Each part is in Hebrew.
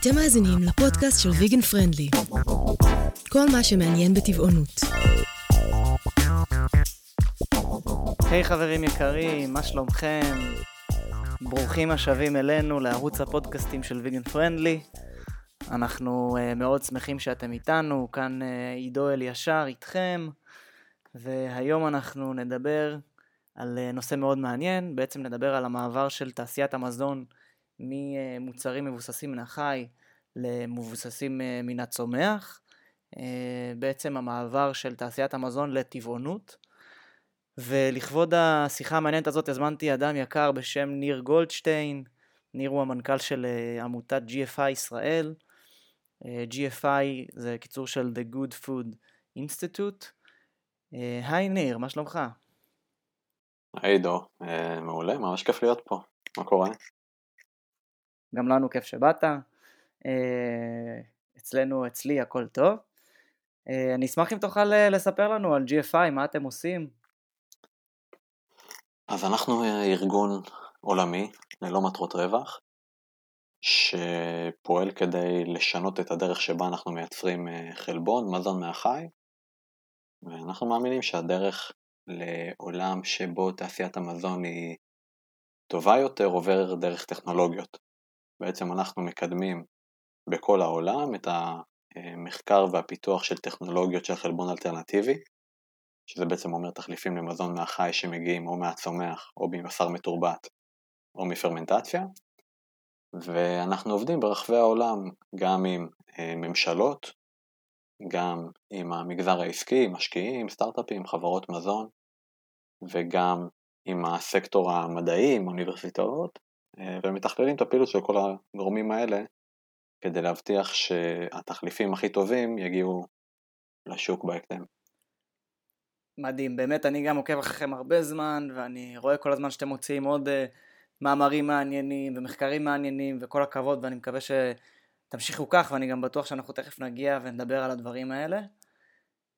אתם מאזינים לפודקאסט של ויגן פרנדלי. כל מה שמעניין בטבעונות. היי hey, חברים יקרים, מה שלומכם? ברוכים השבים אלינו לערוץ הפודקאסטים של ויגן פרנדלי. אנחנו uh, מאוד שמחים שאתם איתנו, כאן uh, עידו אלישר איתכם, והיום אנחנו נדבר על uh, נושא מאוד מעניין, בעצם נדבר על המעבר של תעשיית המזון ממוצרים מבוססים מן החי למבוססים אה, מן הצומח, אה, בעצם המעבר של תעשיית המזון לטבעונות. ולכבוד השיחה המעניינת הזאת הזמנתי אדם יקר בשם ניר גולדשטיין, ניר הוא המנכ"ל של אה, עמותת GFI ישראל. GFI זה קיצור של The Good Food Institute. היי ניר, מה שלומך? היי עידו, מעולה, ממש כיף להיות פה, מה קורה? גם לנו כיף שבאת. אה, אצלנו, אצלי הכל טוב. אה, אני אשמח אם תוכל אה, לספר לנו על GFI, מה אתם עושים. אז אנחנו ארגון עולמי ללא מטרות רווח, שפועל כדי לשנות את הדרך שבה אנחנו מייצרים חלבון, מזון מהחי, ואנחנו מאמינים שהדרך לעולם שבו תעשיית המזון היא טובה יותר עובר דרך טכנולוגיות. בעצם אנחנו מקדמים בכל העולם את המחקר והפיתוח של טכנולוגיות של חלבון אלטרנטיבי, שזה בעצם אומר תחליפים למזון מהחי שמגיעים או מהצומח או מבשר מתורבת או מפרמנטציה, ואנחנו עובדים ברחבי העולם גם עם אה, ממשלות, גם עם המגזר העסקי, משקיעים, סטארט-אפים, חברות מזון, וגם עם הסקטור המדעי, עם האוניברסיטאות, אה, ומתכללים את הפעילות של כל הגורמים האלה כדי להבטיח שהתחליפים הכי טובים יגיעו לשוק בהקדם. מדהים, באמת אני גם עוקב אחריכם הרבה זמן ואני רואה כל הזמן שאתם מוציאים עוד uh, מאמרים מעניינים ומחקרים מעניינים וכל הכבוד ואני מקווה שתמשיכו כך ואני גם בטוח שאנחנו תכף נגיע ונדבר על הדברים האלה.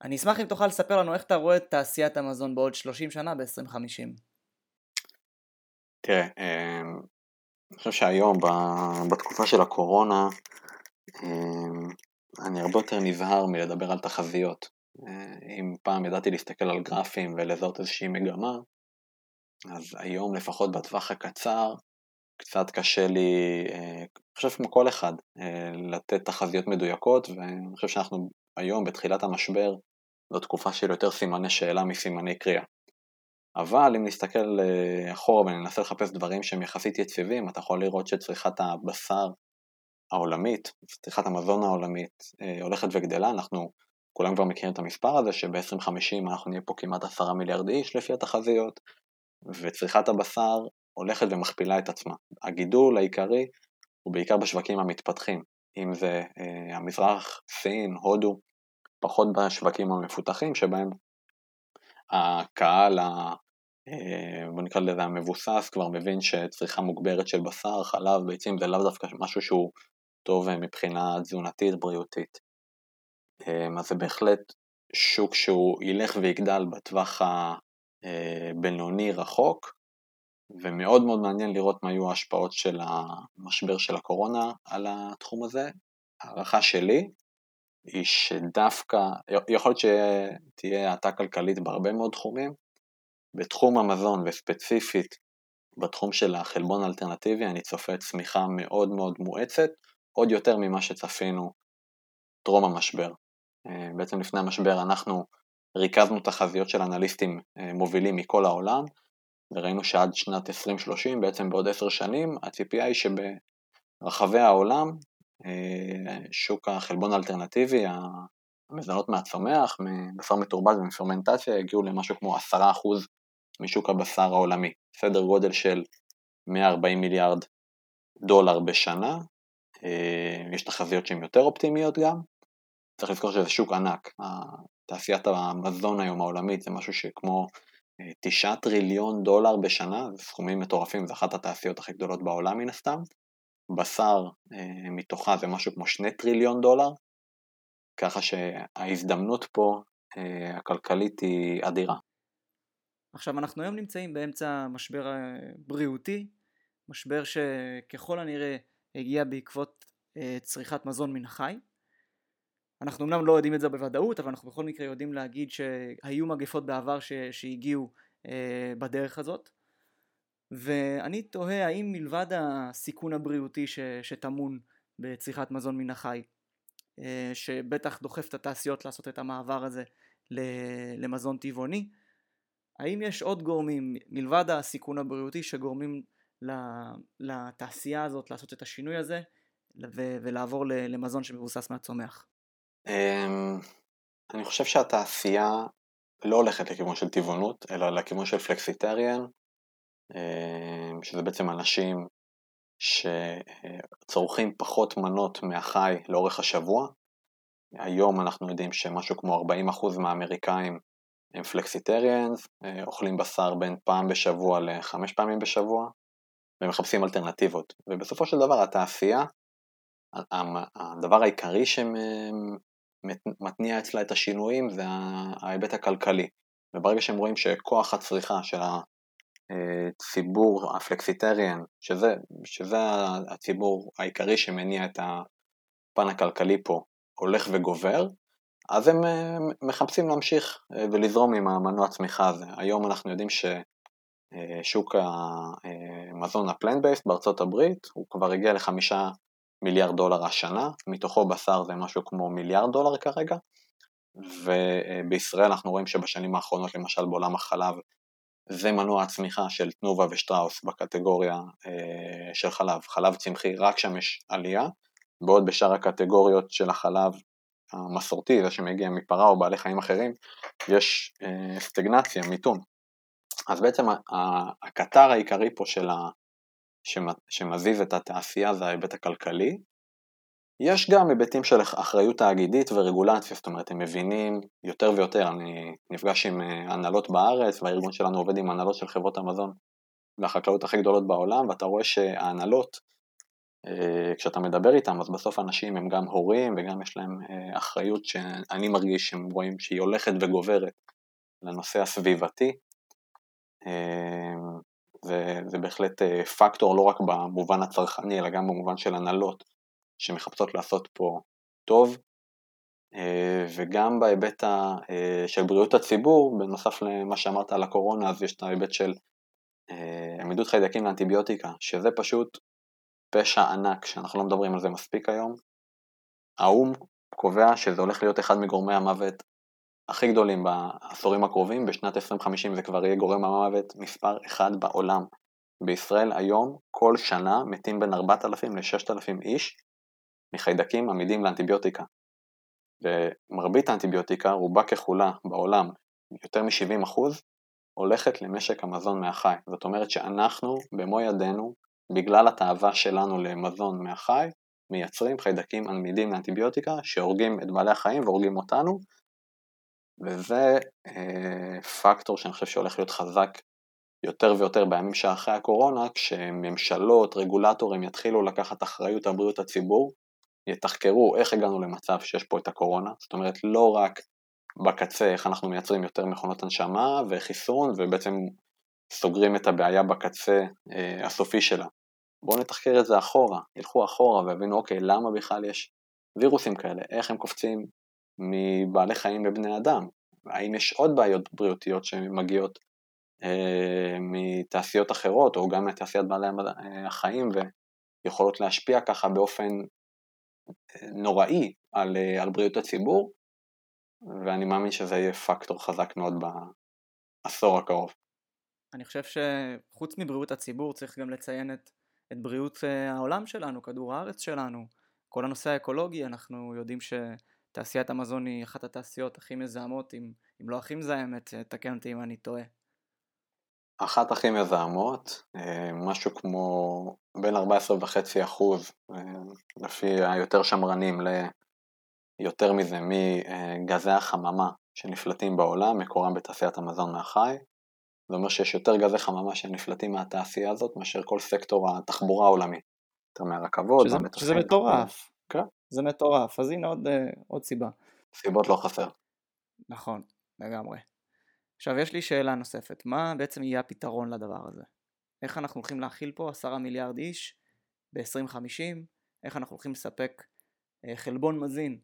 אני אשמח אם תוכל לספר לנו איך אתה רואה את תעשיית המזון בעוד 30 שנה ב-2050. תראה, אמ, אני חושב שהיום, בתקופה של הקורונה, אמ, אני הרבה יותר נזהר מלדבר על תחזיות. אה, אם פעם ידעתי להסתכל על גרפים ולזהות איזושהי מגמה, אז היום לפחות בטווח הקצר, קצת קשה לי, אה, אני חושב כמו כל אחד, אה, לתת תחזיות מדויקות, ואני חושב שאנחנו היום, בתחילת המשבר, זו תקופה של יותר סימני שאלה מסימני קריאה. אבל אם נסתכל אה, אחורה וננסה לחפש דברים שהם יחסית יציבים, אתה יכול לראות שצריכת הבשר העולמית, צריכת המזון העולמית אה, הולכת וגדלה, אנחנו כולם כבר מכירים את המספר הזה שב-2050 אנחנו נהיה פה כמעט עשרה מיליארד איש לפי התחזיות, וצריכת הבשר הולכת ומכפילה את עצמה. הגידול העיקרי הוא בעיקר בשווקים המתפתחים, אם זה אה, המזרח, סין, הודו, פחות בשווקים המפותחים שבהם הקהל, ה... אה, בוא נקרא לזה המבוסס, כבר מבין שצריכה מוגברת של בשר, חלב, ביצים, זה לאו דווקא משהו שהוא טוב אה, מבחינה תזונתית, בריאותית. אה, אז זה בהחלט שוק שהוא ילך ויגדל בטווח הבינוני רחוק, ומאוד מאוד מעניין לראות מה יהיו ההשפעות של המשבר של הקורונה על התחום הזה. הערכה שלי היא שדווקא, יכול להיות שתהיה האטה כלכלית בהרבה מאוד תחומים, בתחום המזון וספציפית בתחום של החלבון האלטרנטיבי אני צופה צמיחה מאוד מאוד מואצת, עוד יותר ממה שצפינו טרום המשבר. אה, בעצם לפני המשבר אנחנו ריכזנו תחזיות של אנליסטים אה, מובילים מכל העולם, וראינו שעד שנת 2030, בעצם בעוד עשר שנים, הציפייה היא שברחבי העולם שוק החלבון האלטרנטיבי, המזונות מהצומח, מבשר מתורבת ומפרמנטציה, הגיעו למשהו כמו 10% משוק הבשר העולמי, סדר גודל של 140 מיליארד דולר בשנה, אה, יש תחזיות שהן יותר אופטימיות גם, צריך לזכור שזה שוק ענק, תעשיית המזון היום העולמית זה משהו שכמו 9 אה, טריליון דולר בשנה, זה סכומים מטורפים, זו אחת התעשיות הכי גדולות בעולם מן הסתם, בשר אה, מתוכה זה משהו כמו שני טריליון דולר, ככה שההזדמנות פה אה, הכלכלית היא אדירה. עכשיו אנחנו היום נמצאים באמצע משבר בריאותי, משבר שככל הנראה הגיע בעקבות אה, צריכת מזון מן החי. אנחנו אמנם לא יודעים את זה בוודאות, אבל אנחנו בכל מקרה יודעים להגיד שהיו מגפות בעבר ש, שהגיעו אה, בדרך הזאת. ואני תוהה האם מלבד הסיכון הבריאותי ש, שטמון בצריכת מזון מן החי, אה, שבטח דוחף את התעשיות לעשות את המעבר הזה למזון טבעוני, האם יש עוד גורמים מלבד הסיכון הבריאותי שגורמים לתעשייה הזאת לעשות את השינוי הזה ולעבור למזון שמבוסס מהצומח? אמ, אני חושב שהתעשייה לא הולכת לכיוון של טבעונות, אלא לכיוון של פלקסיטריאן, שזה בעצם אנשים שצורכים פחות מנות מהחי לאורך השבוע. היום אנחנו יודעים שמשהו כמו 40% מהאמריקאים הם פלקסיטריאנס, אה, אוכלים בשר בין פעם בשבוע לחמש פעמים בשבוע, ומחפשים אלטרנטיבות. ובסופו של דבר התעשייה, הדבר העיקרי שמתניע אצלה את השינויים זה ההיבט הכלכלי. וברגע שהם רואים שכוח הצריכה של הציבור הפלקסיטריאן, שזה, שזה הציבור העיקרי שמניע את הפן הכלכלי פה, הולך וגובר, אז הם מחפשים להמשיך אה, ולזרום עם המנוע הצמיחה הזה. היום אנחנו יודעים ששוק המזון הפלנט בייסט בארצות הברית הוא כבר הגיע לחמישה מיליארד דולר השנה, מתוכו בשר זה משהו כמו מיליארד דולר כרגע, ובישראל אנחנו רואים שבשנים האחרונות למשל בעולם החלב זה מנוע הצמיחה של תנובה ושטראוס בקטגוריה אה, של חלב, חלב צמחי רק שם יש עלייה, בעוד בשאר הקטגוריות של החלב המסורתי, זה שמגיע מפרה או בעלי חיים אחרים, יש אה, סטגנציה, מיתון. אז בעצם הקטר העיקרי פה של ה... שמזיז את התעשייה זה ההיבט הכלכלי. יש גם היבטים של אחריות תאגידית ורגולציה, זאת אומרת הם מבינים יותר ויותר, אני נפגש עם אה, הנהלות בארץ והארגון שלנו עובד עם הנהלות של חברות המזון והחקלאות הכי גדולות בעולם ואתה רואה שההנהלות אה, כשאתה מדבר איתם, אז בסוף אנשים הם גם הורים וגם יש להם אה, אחריות שאני מרגיש שהם רואים שהיא הולכת וגוברת לנושא הסביבתי. אה, בהחלט פקטור לא רק במובן הצרכני, אלא גם במובן של הנהלות שמחפשות לעשות פה טוב, וגם בהיבט של בריאות הציבור, בנוסף למה שאמרת על הקורונה, אז יש את ההיבט של עמידות חיידקים לאנטיביוטיקה, שזה פשוט פשע ענק שאנחנו לא מדברים על זה מספיק היום. האו"ם קובע שזה הולך להיות אחד מגורמי המוות הכי גדולים בעשורים הקרובים, בשנת 2050 זה כבר יהיה גורם המוות מספר אחד בעולם. בישראל היום כל שנה מתים בין 4,000 ל-6,000 איש מחיידקים עמידים לאנטיביוטיקה. ומרבית האנטיביוטיקה, רובה ככולה בעולם, יותר מ-70%, הולכת למשק המזון מהחי. זאת אומרת שאנחנו במו ידינו בגלל התאווה שלנו למזון מהחי, מייצרים חיידקים עמידים לאנטיביוטיקה שהורגים את בעלי החיים והורגים אותנו, וזה אה, פקטור שאני חושב שהולך להיות חזק יותר ויותר בימים שאחרי הקורונה, כשממשלות, רגולטורים יתחילו לקחת אחריות על בריאות הציבור, יתחקרו איך הגענו למצב שיש פה את הקורונה, זאת אומרת לא רק בקצה איך אנחנו מייצרים יותר מכונות הנשמה וחיסון ובעצם סוגרים את הבעיה בקצה אה, הסופי שלה, בואו נתחקר את זה אחורה, ילכו אחורה ויבינו אוקיי למה בכלל יש וירוסים כאלה, איך הם קופצים מבעלי חיים לבני אדם, האם יש עוד בעיות בריאותיות שמגיעות אה, מתעשיות אחרות או גם מתעשיית בעלי אה, החיים ויכולות להשפיע ככה באופן נוראי על, אה, על בריאות הציבור ואני מאמין שזה יהיה פקטור חזק מאוד בעשור הקרוב. אני חושב שחוץ מבריאות הציבור צריך גם לציין את את בריאות אה, העולם שלנו, כדור הארץ שלנו, כל הנושא האקולוגי, אנחנו יודעים שתעשיית המזון היא אחת התעשיות הכי מזהמות, אם, אם לא הכי מזהמת, אה, תקן אותי אם אני טועה. אחת הכי מזהמות, אה, משהו כמו בין 14.5 אחוז, לפי היותר שמרנים, ליותר מזה, מגזי החממה שנפלטים בעולם, מקורם בתעשיית המזון מהחי, זה אומר שיש יותר גזי חממה שנפלטים מהתעשייה הזאת מאשר כל סקטור התחבורה העולמי. יותר מהרכבות, שזה, שזה מטורף. כן. זה מטורף, אז הנה עוד, uh, עוד סיבה. סיבות לא חסר. נכון, לגמרי. עכשיו יש לי שאלה נוספת, מה בעצם יהיה הפתרון לדבר הזה? איך אנחנו הולכים להכיל פה עשרה מיליארד איש ב-2050 איך אנחנו הולכים לספק אה, חלבון מזין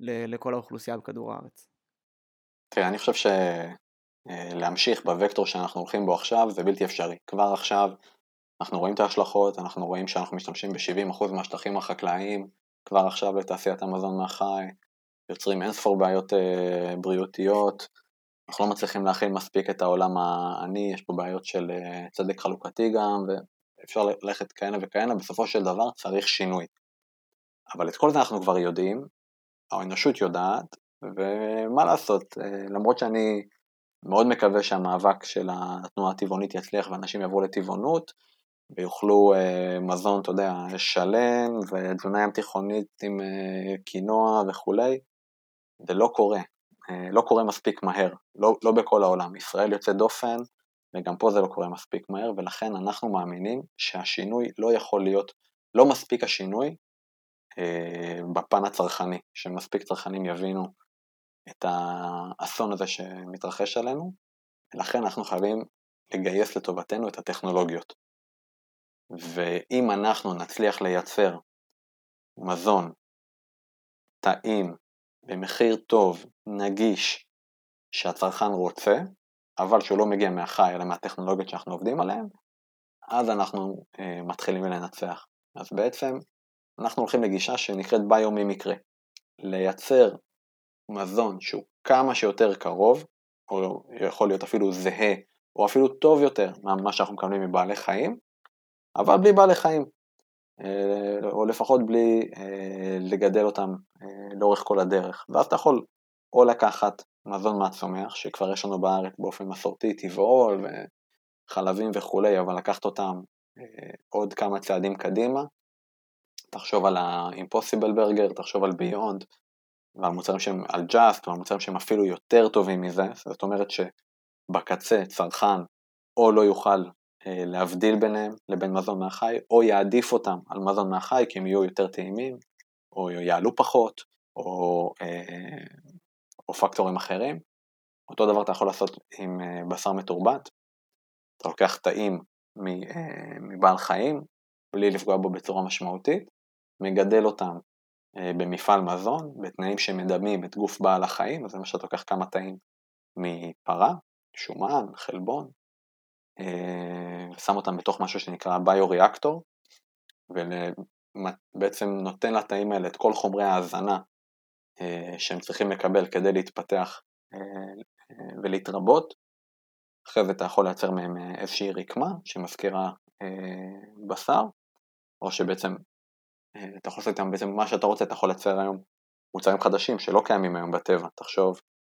לכל האוכלוסייה בכדור הארץ. תראה, אני חושב שלהמשיך בוקטור שאנחנו הולכים בו עכשיו זה בלתי אפשרי. כבר עכשיו אנחנו רואים את ההשלכות, אנחנו רואים שאנחנו משתמשים ב-70% מהשטחים החקלאיים, כבר עכשיו לתעשיית המזון מהחי, יוצרים אינספור בעיות אה, בריאותיות, אנחנו לא מצליחים להכיל מספיק את העולם העני, יש פה בעיות של אה, צדק חלוקתי גם, ואפשר ללכת כהנה וכהנה, בסופו של דבר צריך שינוי. אבל את כל זה אנחנו כבר יודעים, האנושות יודעת, ומה לעשות, אה, למרות שאני מאוד מקווה שהמאבק של התנועה הטבעונית יצליח ואנשים יעברו לטבעונות, ויאכלו אה, מזון, אתה יודע, שלם, ותזונה ים תיכונית עם אה, קינוע וכולי, זה לא קורה, לא קורה מספיק מהר, לא, לא בכל העולם. ישראל יוצא דופן, וגם פה זה לא קורה מספיק מהר, ולכן אנחנו מאמינים שהשינוי לא יכול להיות, לא מספיק השינוי אה, בפן הצרכני, שמספיק צרכנים יבינו את האסון הזה שמתרחש עלינו, ולכן אנחנו חייבים לגייס לטובתנו את הטכנולוגיות. ואם אנחנו נצליח לייצר מזון טעים, במחיר טוב, נגיש, שהצרכן רוצה, אבל שהוא לא מגיע מהחי אלא מהטכנולוגיות שאנחנו עובדים עליהן, אז אנחנו אה, מתחילים לנצח. אז בעצם אנחנו הולכים לגישה שנקראת ביו ממקרה. לייצר מזון שהוא כמה שיותר קרוב, או יכול להיות אפילו זהה, או אפילו טוב יותר ממה שאנחנו מקבלים מבעלי חיים, אבל בלי בעלי חיים, או לפחות בלי אה, לגדל אותם אה, לאורך כל הדרך. ואז אתה יכול או לקחת מזון מהצומח, שכבר יש לנו בארץ באופן מסורתי, טבעול וחלבים וכולי, אבל לקחת אותם עוד כמה צעדים קדימה, תחשוב על ה-Impossible Burger, תחשוב על Beyond, ועל מוצרים שהם, על Just, ועל מוצרים שהם אפילו יותר טובים מזה, זאת אומרת שבקצה צרכן או לא יוכל אה, להבדיל ביניהם לבין מזון מהחי, או יעדיף אותם על מזון מהחי כי הם יהיו יותר טעימים, או יעלו פחות, או, אה, או פקטורים אחרים. אותו דבר אתה יכול לעשות עם אה, בשר מתורבת, אתה לוקח תאים מבעל חיים, בלי לפגוע בו בצורה משמעותית, מגדל אותם במפעל מזון, בתנאים שמדמים את גוף בעל החיים, אז למשל אתה לוקח כמה תאים מפרה, שומן, חלבון, שם אותם בתוך משהו שנקרא ביו-ריאקטור, ובעצם נותן לתאים האלה את כל חומרי ההזנה אה, שהם צריכים לקבל כדי להתפתח אה, אה, ולהתרבות. אחרי זה אתה יכול לייצר מהם איזושהי רקמה שמזכירה בשר, או שבעצם אתה יכול לעשות איתם בעצם מה שאתה רוצה, אתה יכול לייצר היום מוצרים חדשים שלא קיימים היום בטבע. תחשוב אה,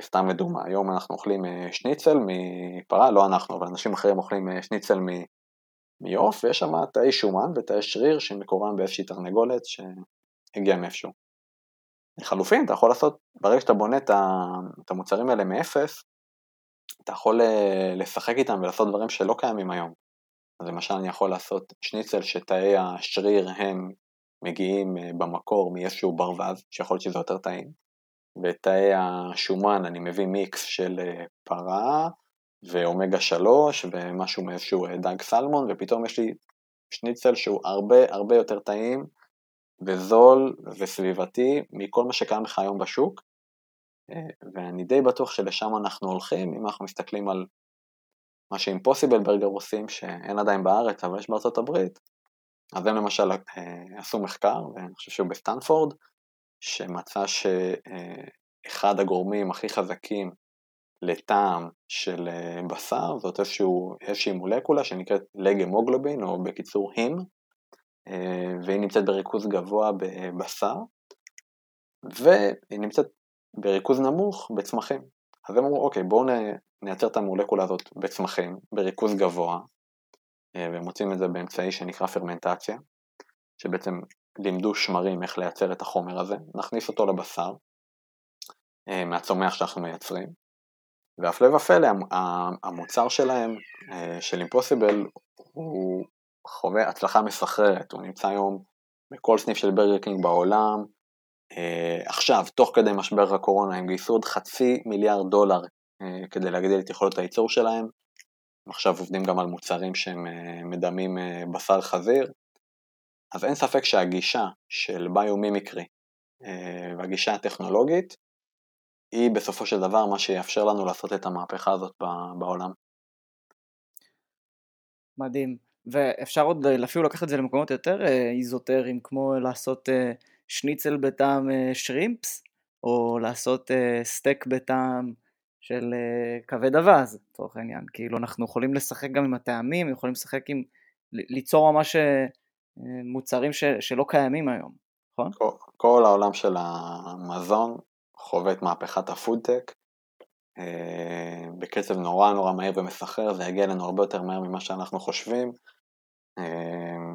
סתם לדוגמה, היום אנחנו אוכלים אה, שניצל מפרה, לא אנחנו, אבל אנשים אחרים אוכלים אה, שניצל מעוף, ויש שם תאי שומן ותאי שריר שמקורם באיזושהי תרנגולת שהגיע מאיפשהו. לחלופין, אתה יכול לעשות, ברגע שאתה בונה את המוצרים האלה מאפס, אתה יכול לשחק איתם ולעשות דברים שלא קיימים היום. אז למשל אני יכול לעשות שניצל שתאי השריר הם מגיעים במקור מאיזשהו ברווז, שיכול להיות שזה יותר טעים. בתאי השומן אני מביא מיקס של אה, פרה ואומגה 3 ומשהו מאיזשהו אה, דג סלמון ופתאום יש לי שניצל שהוא הרבה הרבה יותר טעים וזול וסביבתי מכל מה שקיים לך היום בשוק אה, ואני די בטוח שלשם אנחנו הולכים אם אנחנו מסתכלים על מה שאימפוסיבל ברגר עושים שאין עדיין בארץ אבל יש בארצות הברית אז הם למשל עשו מחקר ואני חושב שהוא בסטנפורד שמצא שאחד הגורמים הכי חזקים לטעם של אה, בשר זאת איזשהו, איזושהי מולקולה שנקראת לגמוגלובין או בקיצור הים אה, והיא נמצאת בריכוז גבוה בבשר והיא נמצאת בריכוז נמוך בצמחים. אז הם אמרו אוקיי בואו נייצר את המולקולה הזאת בצמחים בריכוז גבוה אה, ומוצאים את זה באמצעי שנקרא פרמנטציה שבעצם לימדו שמרים איך לייצר את החומר הזה, נכניס אותו לבשר אה, מהצומח שאנחנו מייצרים, והפלא ופלא המוצר שלהם, אה, של אימפוסיבל, הוא חווה הצלחה מסחררת, הוא נמצא היום בכל סניף של ברגר קינג בעולם, אה, עכשיו, תוך כדי משבר הקורונה, הם גייסו עוד חצי מיליארד דולר כדי להגדיל את יכולות הייצור שלהם, עכשיו עובדים גם על מוצרים שהם מדמים בשר חזיר, אז אין ספק שהגישה של ביומימיקרי אה, והגישה הטכנולוגית היא בסופו של דבר מה שיאפשר לנו לעשות את המהפכה הזאת בעולם. מדהים. ואפשר עוד אפילו לקחת את זה למקומות יותר אה, איזוטריים, כמו לעשות אה, שניצל בטעם שרימפס, או לעשות סטייק בטעם של כבד אווז, לצורך העניין. כאילו אנחנו יכולים לשחק גם עם הטעמים, יכולים לשחק עם, ליצור ממש מוצרים ש, שלא קיימים היום, נכון? כל, כל העולם של המזון חווה את מהפכת הפודטק אה, בקצב נורא נורא מהיר ומסחרר, זה יגיע אלינו הרבה יותר מהר ממה שאנחנו חושבים. אה,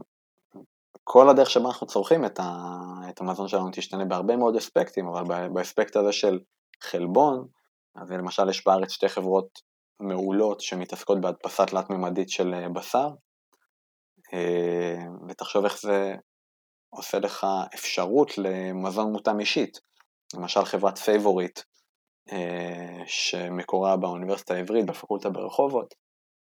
כל הדרך שבה אנחנו צורכים את, ה, את המזון שלנו תשתנה בהרבה מאוד אספקטים, אבל באספקט הזה של חלבון, אז למשל יש בארץ שתי חברות מעולות שמתעסקות בהדפסה תלת-ממדית של אה, בשר, ותחשוב איך זה עושה לך אפשרות למזון מותאם אישית. למשל חברת SavorEat, אה, שמקורה באוניברסיטה העברית, בפקולטה ברחובות,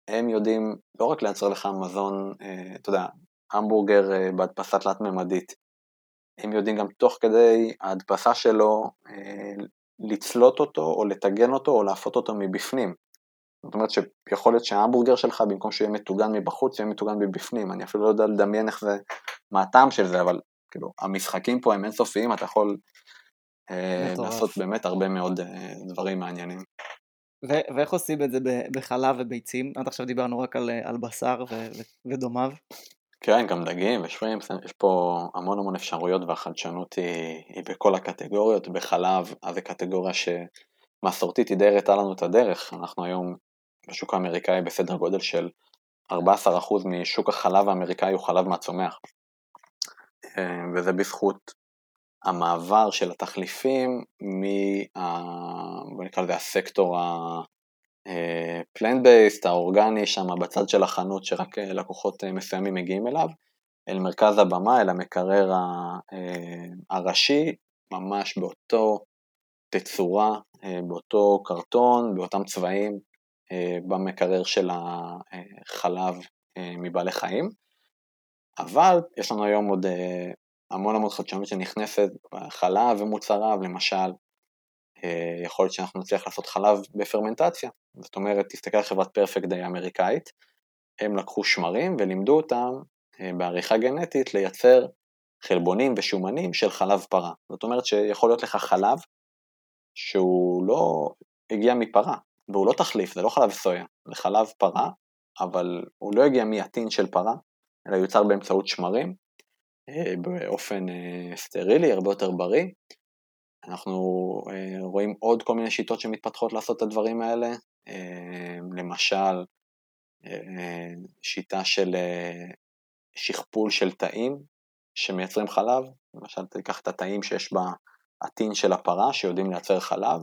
הם יודעים לא רק לייצר לך מזון, אה, אתה יודע, המבורגר אה, בהדפסה תלת-ממדית, הם יודעים גם תוך כדי ההדפסה שלו לצלות אותו או לטגן אותו או לאפות אותו מבפנים. זאת אומרת שיכול להיות שההמבורגר שלך במקום שהוא יהיה מטוגן מבחוץ יהיה מטוגן מבפנים, אני אפילו לא יודע לדמיין איך זה, מה הטעם של זה, אבל כאילו המשחקים פה הם אינסופיים, אתה יכול אה, לעשות באמת הרבה מאוד אה, דברים מעניינים. ו- ואיך עושים את זה בחלב וביצים? עד עכשיו דיברנו רק על, על בשר ו- ודומיו. כן, גם דגים ושרימפס, יש פה המון המון אפשרויות והחדשנות היא, היא בכל הקטגוריות, בחלב, אז זו קטגוריה שמסורתית היא די הראתה לנו את הדרך, אנחנו היום בשוק האמריקאי בסדר גודל של 14% משוק החלב האמריקאי הוא חלב מהצומח, אה, וזה בזכות המעבר של התחליפים מה... בוא נקרא לזה הסקטור ה-plant based, האורגני שם בצד של החנות שרק אה, לקוחות אה, מסוימים מגיעים אליו, אל מרכז הבמה, אל המקרר אה, הראשי, ממש באותו תצורה, באותו קרטון, באותם צבעים, במקרר של החלב מבעלי חיים. אבל יש לנו היום עוד המון המון חדשנות שנכנסת בחלב ומוצריו, למשל, אה, יכול להיות שאנחנו נצליח לעשות חלב בפרמנטציה, זאת אומרת, תסתכל על חברת פרפקט דיי אמריקאית, הם לקחו שמרים ולימדו אותם אה, בעריכה גנטית לייצר חלבונים ושומנים של חלב פרה. זאת אומרת שיכול להיות לך חלב שהוא לא הגיע מפרה, והוא לא תחליף, זה לא חלב סויה, זה חלב פרה, אבל הוא לא הגיע מעטין של פרה, אלא יוצר באמצעות שמרים, אה, באופן אה, סטרילי, הרבה יותר בריא. אנחנו אה, רואים עוד כל מיני שיטות שמתפתחות לעשות את הדברים האלה, למשל שיטה של שכפול של תאים שמייצרים חלב, למשל תיקח את התאים שיש בעטין של הפרה שיודעים לייצר חלב,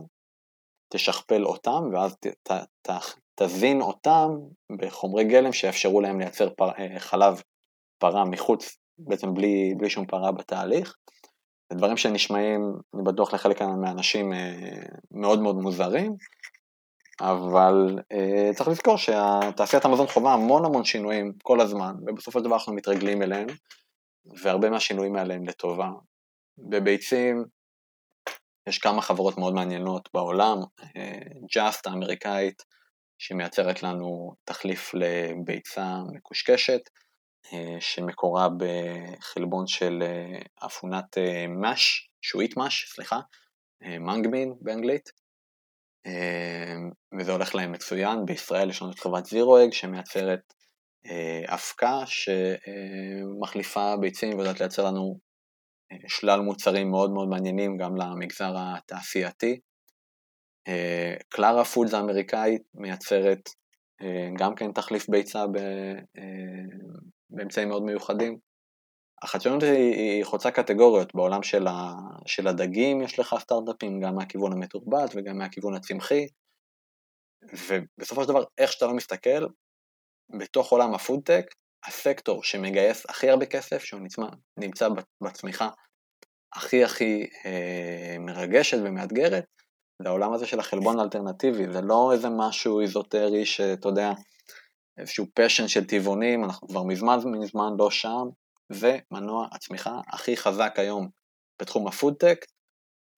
תשכפל אותם ואז ת, ת, ת, תזין אותם בחומרי גלם שיאפשרו להם לייצר פר, חלב פרה מחוץ בעצם בלי, בלי שום פרה בתהליך. זה דברים שנשמעים, אני בטוח לחלק מהאנשים אה, מאוד מאוד מוזרים, אבל אה, צריך לזכור שתעשיית המזון חווה המון המון שינויים כל הזמן, ובסופו של דבר אנחנו מתרגלים אליהם, והרבה מהשינויים האלה הם לטובה. בביצים יש כמה חברות מאוד מעניינות בעולם, ג'אסט אה, האמריקאית, שמייצרת לנו תחליף לביצה מקושקשת, אה, שמקורה בחלבון של אה, אפונת מש, שועית מש, סליחה, מנגמין באנגלית, וזה הולך להם מצוין. בישראל יש לנו את חברת זירו-אג שמייצרת אבקה שמחליפה ביצים ויודעת לייצר לנו שלל מוצרים מאוד מאוד מעניינים גם למגזר התעשייתי. קלרה פודס האמריקאית מייצרת גם כן תחליף ביצה באמצעים מאוד מיוחדים. החדשנות היא, חוצה קטגוריות, בעולם של הדגים יש לך סטארט-אפים גם מהכיוון המתורבת וגם מהכיוון הצמחי, ובסופו של דבר, איך שאתה לא מסתכל, בתוך עולם הפודטק, הסקטור שמגייס הכי הרבה כסף, שהוא נצמא, נמצא בצמיחה הכי הכי אה, מרגשת ומאתגרת, זה העולם הזה של החלבון האלטרנטיבי, זה לא איזה משהו איזוטרי שאתה יודע, איזשהו fashion של טבעונים, אנחנו כבר מזמן מזמן לא שם, ומנוע הצמיחה הכי חזק היום בתחום הפודטק,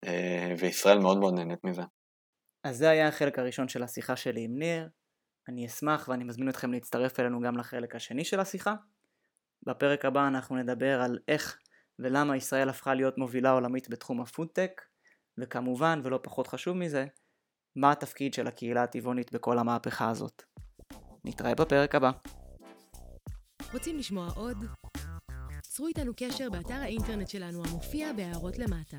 אה, וישראל מאוד מאוד נהנית מזה. אז זה היה החלק הראשון של השיחה שלי עם ניר. אני אשמח ואני מזמין אתכם להצטרף אלינו גם לחלק השני של השיחה. בפרק הבא אנחנו נדבר על איך ולמה ישראל הפכה להיות מובילה עולמית בתחום הפודטק, וכמובן, ולא פחות חשוב מזה, מה התפקיד של הקהילה הטבעונית בכל המהפכה הזאת. נתראה בפרק הבא. רוצים לשמוע עוד? צרו איתנו קשר באתר האינטרנט שלנו המופיע בהערות למטה.